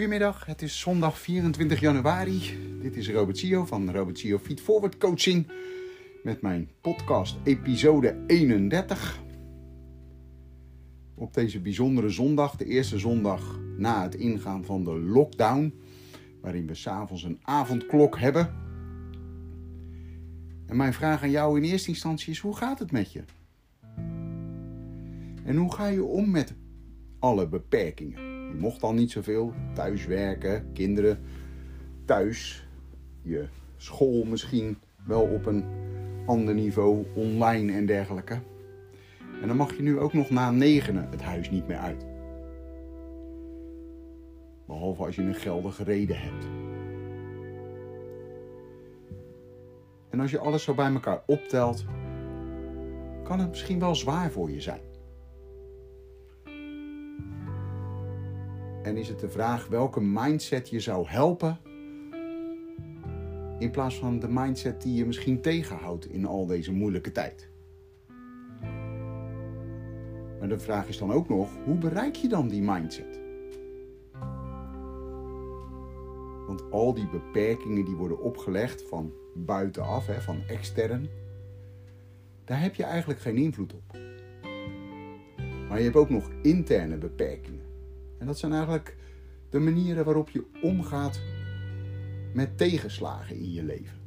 Goedemiddag, het is zondag 24 januari. Dit is Robert Sio van Robert Sio Feed Forward Coaching met mijn podcast episode 31. Op deze bijzondere zondag, de eerste zondag na het ingaan van de lockdown, waarin we s'avonds een avondklok hebben. En mijn vraag aan jou in eerste instantie is: hoe gaat het met je? En hoe ga je om met alle beperkingen? Je mocht al niet zoveel. Thuiswerken, kinderen thuis. Je school misschien wel op een ander niveau, online en dergelijke. En dan mag je nu ook nog na negenen het huis niet meer uit. Behalve als je een geldige reden hebt. En als je alles zo bij elkaar optelt, kan het misschien wel zwaar voor je zijn. En is het de vraag welke mindset je zou helpen in plaats van de mindset die je misschien tegenhoudt in al deze moeilijke tijd. Maar de vraag is dan ook nog, hoe bereik je dan die mindset? Want al die beperkingen die worden opgelegd van buitenaf, van extern, daar heb je eigenlijk geen invloed op. Maar je hebt ook nog interne beperkingen. En dat zijn eigenlijk de manieren waarop je omgaat met tegenslagen in je leven.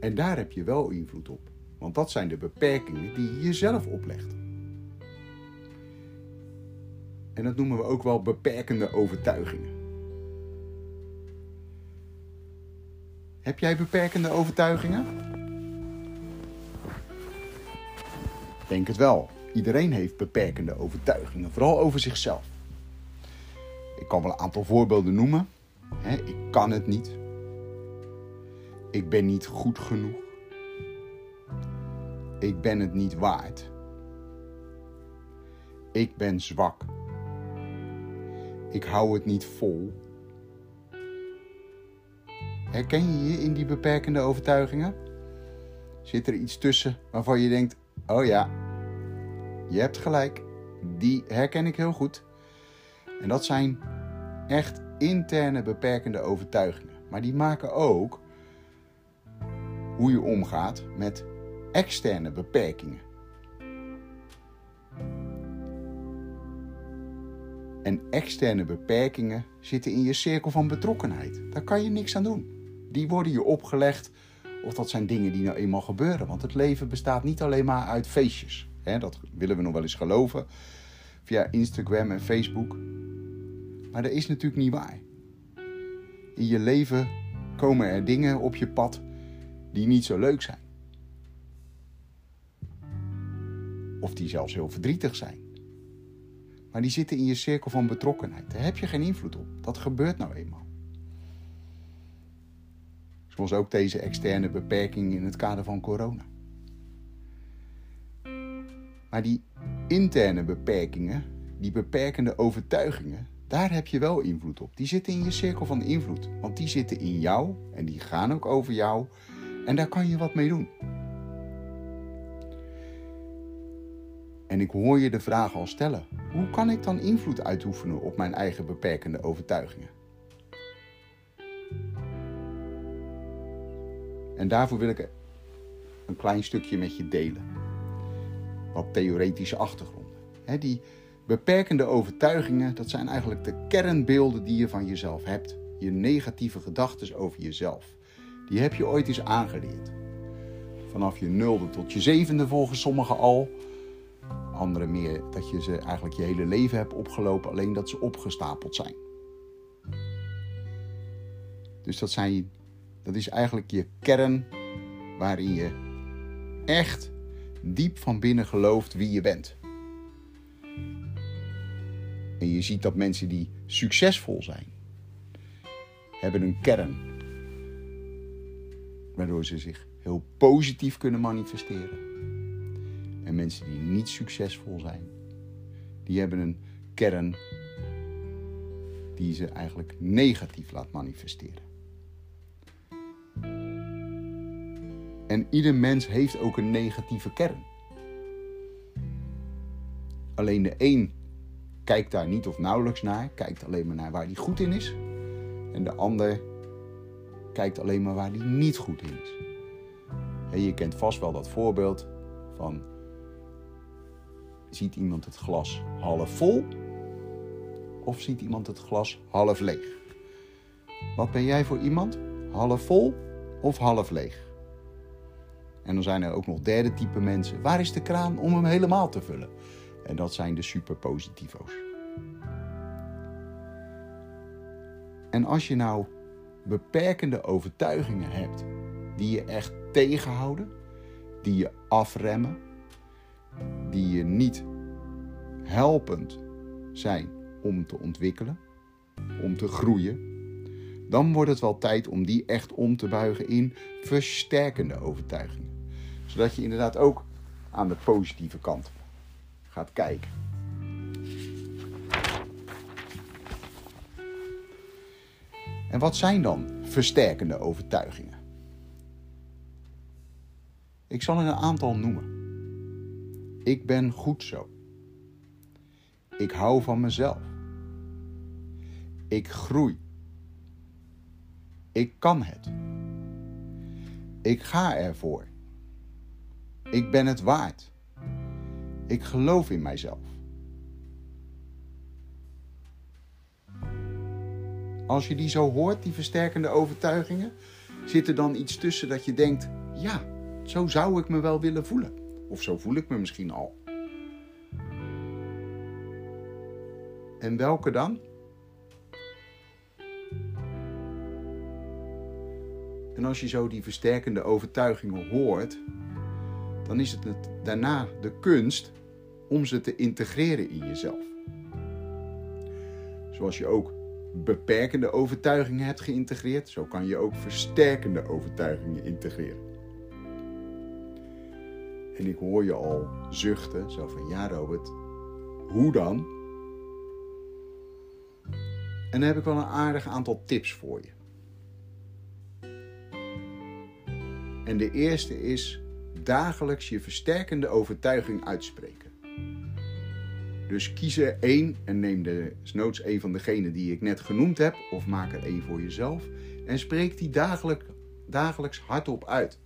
En daar heb je wel invloed op, want dat zijn de beperkingen die je jezelf oplegt. En dat noemen we ook wel beperkende overtuigingen. Heb jij beperkende overtuigingen? Denk het wel. Iedereen heeft beperkende overtuigingen, vooral over zichzelf. Ik kan wel een aantal voorbeelden noemen. ik kan het niet. Ik ben niet goed genoeg. Ik ben het niet waard. Ik ben zwak. Ik hou het niet vol. Herken je je in die beperkende overtuigingen? Zit er iets tussen waarvan je denkt: oh ja, je hebt gelijk, die herken ik heel goed. En dat zijn echt interne beperkende overtuigingen. Maar die maken ook hoe je omgaat met externe beperkingen. En externe beperkingen zitten in je cirkel van betrokkenheid. Daar kan je niks aan doen. Die worden je opgelegd of dat zijn dingen die nou eenmaal gebeuren. Want het leven bestaat niet alleen maar uit feestjes. Dat willen we nog wel eens geloven via Instagram en Facebook. Maar dat is natuurlijk niet waar. In je leven komen er dingen op je pad die niet zo leuk zijn. Of die zelfs heel verdrietig zijn. Maar die zitten in je cirkel van betrokkenheid. Daar heb je geen invloed op. Dat gebeurt nou eenmaal. Zoals ook deze externe beperking in het kader van corona. Maar die interne beperkingen, die beperkende overtuigingen, daar heb je wel invloed op. Die zitten in je cirkel van invloed. Want die zitten in jou en die gaan ook over jou. En daar kan je wat mee doen. En ik hoor je de vraag al stellen: hoe kan ik dan invloed uitoefenen op mijn eigen beperkende overtuigingen? En daarvoor wil ik een klein stukje met je delen wat theoretische achtergronden. die beperkende overtuigingen, dat zijn eigenlijk de kernbeelden die je van jezelf hebt. Je negatieve gedachten over jezelf. Die heb je ooit eens aangeleerd. Vanaf je nulde tot je zevende volgens sommigen al. Anderen meer dat je ze eigenlijk je hele leven hebt opgelopen, alleen dat ze opgestapeld zijn. Dus dat, zijn, dat is eigenlijk je kern waarin je echt diep van binnen gelooft wie je bent. En je ziet dat mensen die succesvol zijn, hebben een kern. Waardoor ze zich heel positief kunnen manifesteren. En mensen die niet succesvol zijn, die hebben een kern die ze eigenlijk negatief laat manifesteren. En ieder mens heeft ook een negatieve kern. Alleen de een kijkt daar niet of nauwelijks naar, kijkt alleen maar naar waar hij goed in is. En de ander kijkt alleen maar waar hij niet goed in is. Je kent vast wel dat voorbeeld van ziet iemand het glas half vol of ziet iemand het glas half leeg? Wat ben jij voor iemand? Half vol of half leeg? En dan zijn er ook nog derde type mensen. Waar is de kraan om hem helemaal te vullen? En dat zijn de superpositivo's. En als je nou beperkende overtuigingen hebt die je echt tegenhouden, die je afremmen, die je niet helpend zijn om te ontwikkelen, om te groeien, dan wordt het wel tijd om die echt om te buigen in versterkende overtuigingen. Zodat je inderdaad ook aan de positieve kant gaat kijken. En wat zijn dan versterkende overtuigingen? Ik zal er een aantal noemen. Ik ben goed zo. Ik hou van mezelf. Ik groei. Ik kan het. Ik ga ervoor. Ik ben het waard. Ik geloof in mijzelf. Als je die zo hoort, die versterkende overtuigingen, zit er dan iets tussen dat je denkt: ja, zo zou ik me wel willen voelen. Of zo voel ik me misschien al. En welke dan? En als je zo die versterkende overtuigingen hoort, dan is het daarna de kunst om ze te integreren in jezelf. Zoals je ook beperkende overtuigingen hebt geïntegreerd, zo kan je ook versterkende overtuigingen integreren. En ik hoor je al zuchten, zo van ja Robert, hoe dan? En dan heb ik wel een aardig aantal tips voor je. En de eerste is dagelijks je versterkende overtuiging uitspreken. Dus kies er één en neem de snoods een van degenen die ik net genoemd heb, of maak er één voor jezelf en spreek die dagelijks hardop uit.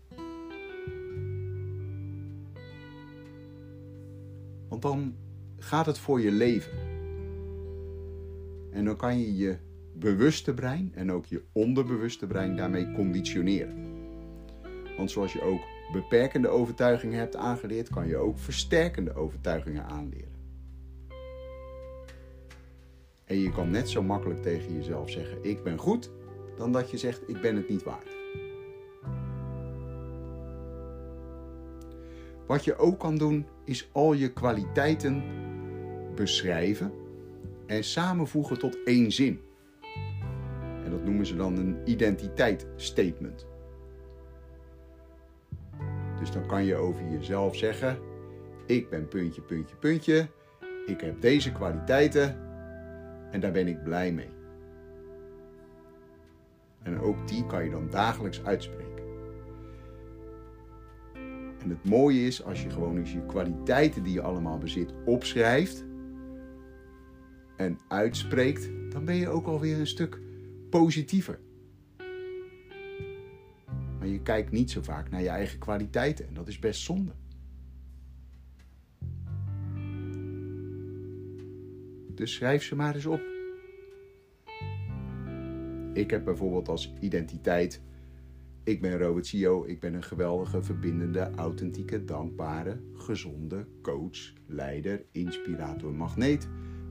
Want dan gaat het voor je leven. En dan kan je je bewuste brein en ook je onderbewuste brein daarmee conditioneren. Want zoals je ook beperkende overtuigingen hebt aangeleerd, kan je ook versterkende overtuigingen aanleren. En je kan net zo makkelijk tegen jezelf zeggen: Ik ben goed, dan dat je zegt: Ik ben het niet waard. Wat je ook kan doen, is al je kwaliteiten beschrijven en samenvoegen tot één zin. En dat noemen ze dan een identiteitsstatement. Dus dan kan je over jezelf zeggen: Ik ben puntje, puntje, puntje. Ik heb deze kwaliteiten en daar ben ik blij mee. En ook die kan je dan dagelijks uitspreken. En het mooie is als je gewoon eens je kwaliteiten die je allemaal bezit opschrijft en uitspreekt, dan ben je ook alweer een stuk positiever. Maar je kijkt niet zo vaak naar je eigen kwaliteiten en dat is best zonde. Dus schrijf ze maar eens op. Ik heb bijvoorbeeld als identiteit: ik ben Robert Sio, ik ben een geweldige, verbindende, authentieke, dankbare, gezonde coach, leider, inspirator, magneet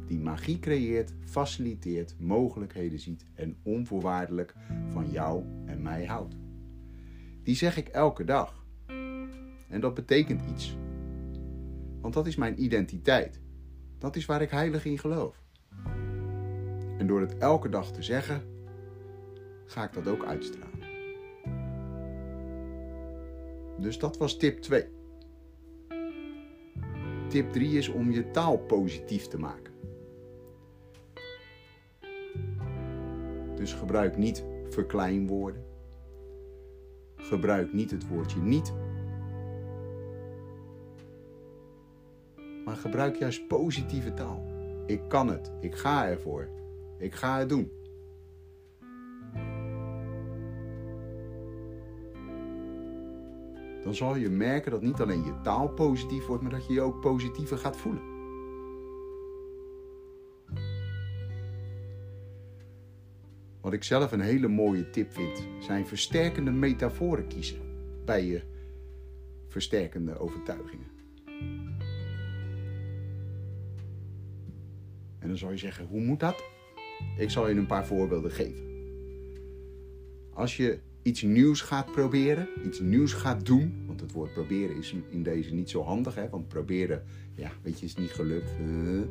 die magie creëert, faciliteert, mogelijkheden ziet en onvoorwaardelijk van jou en mij houdt die zeg ik elke dag. En dat betekent iets. Want dat is mijn identiteit. Dat is waar ik heilig in geloof. En door het elke dag te zeggen, ga ik dat ook uitstralen. Dus dat was tip 2. Tip 3 is om je taal positief te maken. Dus gebruik niet verkleinwoorden Gebruik niet het woordje niet. Maar gebruik juist positieve taal. Ik kan het. Ik ga ervoor. Ik ga het doen. Dan zal je merken dat niet alleen je taal positief wordt, maar dat je je ook positiever gaat voelen. Wat ik zelf een hele mooie tip vind, zijn versterkende metaforen kiezen bij je versterkende overtuigingen. En dan zal je zeggen, hoe moet dat? Ik zal je een paar voorbeelden geven. Als je iets nieuws gaat proberen, iets nieuws gaat doen, want het woord proberen is in deze niet zo handig, hè? want proberen, ja, weet je, is niet gelukt. Uh,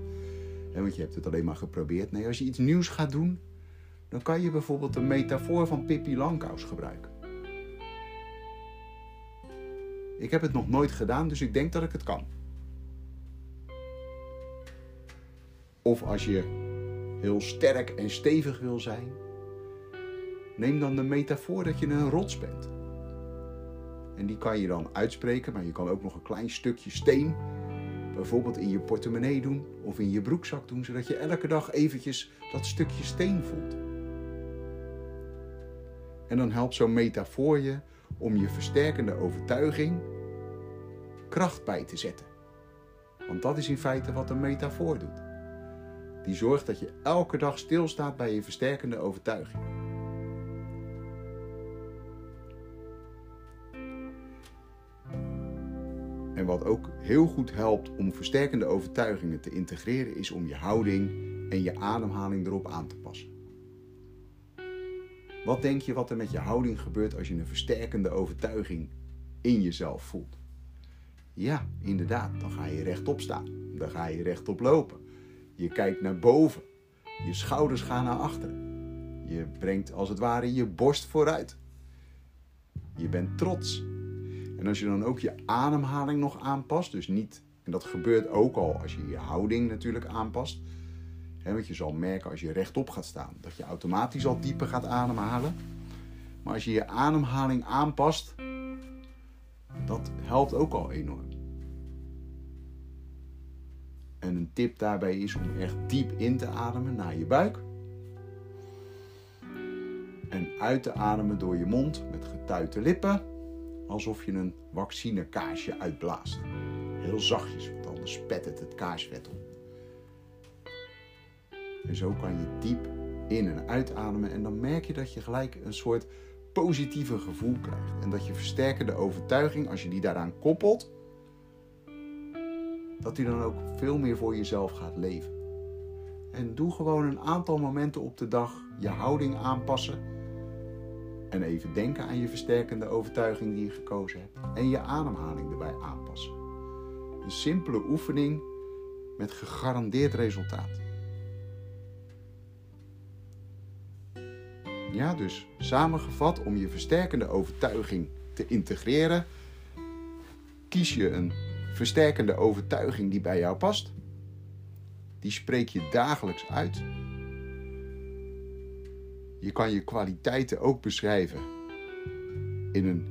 want je hebt het alleen maar geprobeerd. Nee, als je iets nieuws gaat doen, dan kan je bijvoorbeeld de metafoor van Pippi Langkous gebruiken. Ik heb het nog nooit gedaan, dus ik denk dat ik het kan. Of als je heel sterk en stevig wil zijn, neem dan de metafoor dat je een rots bent. En die kan je dan uitspreken, maar je kan ook nog een klein stukje steen bijvoorbeeld in je portemonnee doen of in je broekzak doen, zodat je elke dag eventjes dat stukje steen voelt. En dan helpt zo'n metafoor je om je versterkende overtuiging kracht bij te zetten. Want dat is in feite wat een metafoor doet. Die zorgt dat je elke dag stilstaat bij je versterkende overtuiging. En wat ook heel goed helpt om versterkende overtuigingen te integreren, is om je houding en je ademhaling erop aan te passen. Wat denk je wat er met je houding gebeurt als je een versterkende overtuiging in jezelf voelt? Ja, inderdaad, dan ga je rechtop staan. Dan ga je rechtop lopen. Je kijkt naar boven. Je schouders gaan naar achteren. Je brengt als het ware je borst vooruit. Je bent trots. En als je dan ook je ademhaling nog aanpast, dus niet, en dat gebeurt ook al als je je houding natuurlijk aanpast. Hè, want je zal merken als je rechtop gaat staan, dat je automatisch al dieper gaat ademhalen. Maar als je je ademhaling aanpast, dat helpt ook al enorm. En een tip daarbij is om echt diep in te ademen naar je buik. En uit te ademen door je mond met getuite lippen, alsof je een vaccinekaasje uitblaast. Heel zachtjes, want anders spet het het kaarsvet op. En zo kan je diep in- en uitademen en dan merk je dat je gelijk een soort positieve gevoel krijgt. En dat je versterkende overtuiging, als je die daaraan koppelt, dat die dan ook veel meer voor jezelf gaat leven. En doe gewoon een aantal momenten op de dag je houding aanpassen. En even denken aan je versterkende overtuiging die je gekozen hebt. En je ademhaling erbij aanpassen. Een simpele oefening met gegarandeerd resultaat. Ja, dus samengevat, om je versterkende overtuiging te integreren, kies je een versterkende overtuiging die bij jou past. Die spreek je dagelijks uit. Je kan je kwaliteiten ook beschrijven in een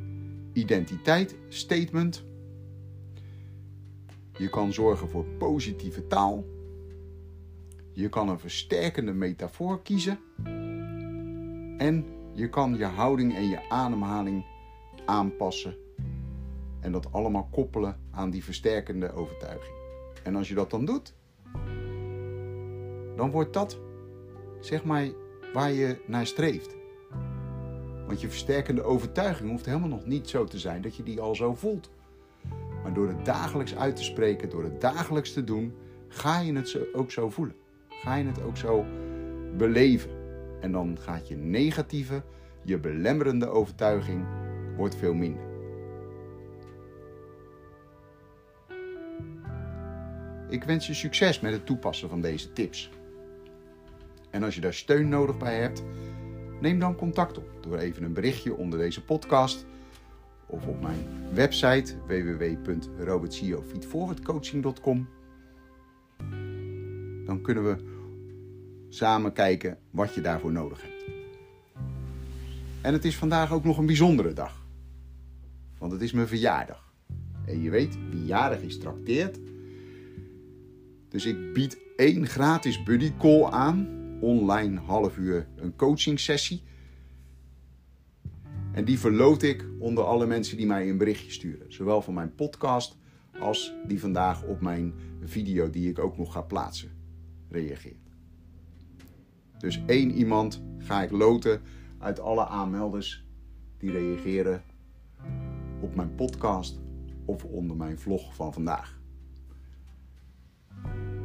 identiteit statement. Je kan zorgen voor positieve taal. Je kan een versterkende metafoor kiezen. En je kan je houding en je ademhaling aanpassen en dat allemaal koppelen aan die versterkende overtuiging. En als je dat dan doet, dan wordt dat, zeg maar, waar je naar streeft. Want je versterkende overtuiging hoeft helemaal nog niet zo te zijn dat je die al zo voelt. Maar door het dagelijks uit te spreken, door het dagelijks te doen, ga je het ook zo voelen. Ga je het ook zo beleven. En dan gaat je negatieve, je belemmerende overtuiging wordt veel minder. Ik wens je succes met het toepassen van deze tips. En als je daar steun nodig bij hebt, neem dan contact op door even een berichtje onder deze podcast of op mijn website www.robertsiofeedforwardcoaching.com. Dan kunnen we samen kijken wat je daarvoor nodig hebt. En het is vandaag ook nog een bijzondere dag. Want het is mijn verjaardag. En je weet, wie jarig is trakteert. Dus ik bied één gratis buddy call aan, online half uur een coaching sessie. En die verloot ik onder alle mensen die mij een berichtje sturen. Zowel van mijn podcast als die vandaag op mijn video die ik ook nog ga plaatsen reageert. Dus één iemand ga ik loten uit alle aanmelders die reageren op mijn podcast of onder mijn vlog van vandaag.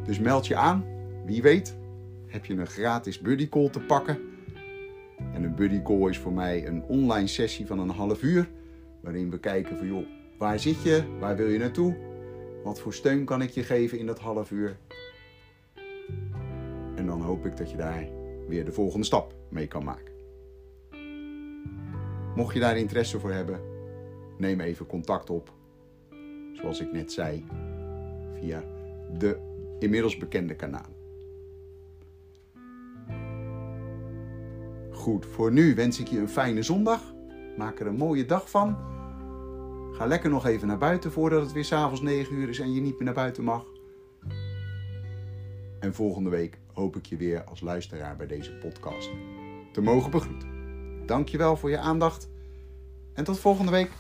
Dus meld je aan. Wie weet heb je een gratis buddy call te pakken. En een buddy call is voor mij een online sessie van een half uur. Waarin we kijken van joh, waar zit je? Waar wil je naartoe? Wat voor steun kan ik je geven in dat half uur? En dan hoop ik dat je daar weer de volgende stap mee kan maken. Mocht je daar interesse voor hebben, neem even contact op. Zoals ik net zei, via de inmiddels bekende kanalen. Goed, voor nu wens ik je een fijne zondag. Maak er een mooie dag van. Ga lekker nog even naar buiten voordat het weer s'avonds 9 uur is en je niet meer naar buiten mag. En volgende week hoop ik je weer als luisteraar bij deze podcast te mogen begroeten. Dankjewel voor je aandacht en tot volgende week.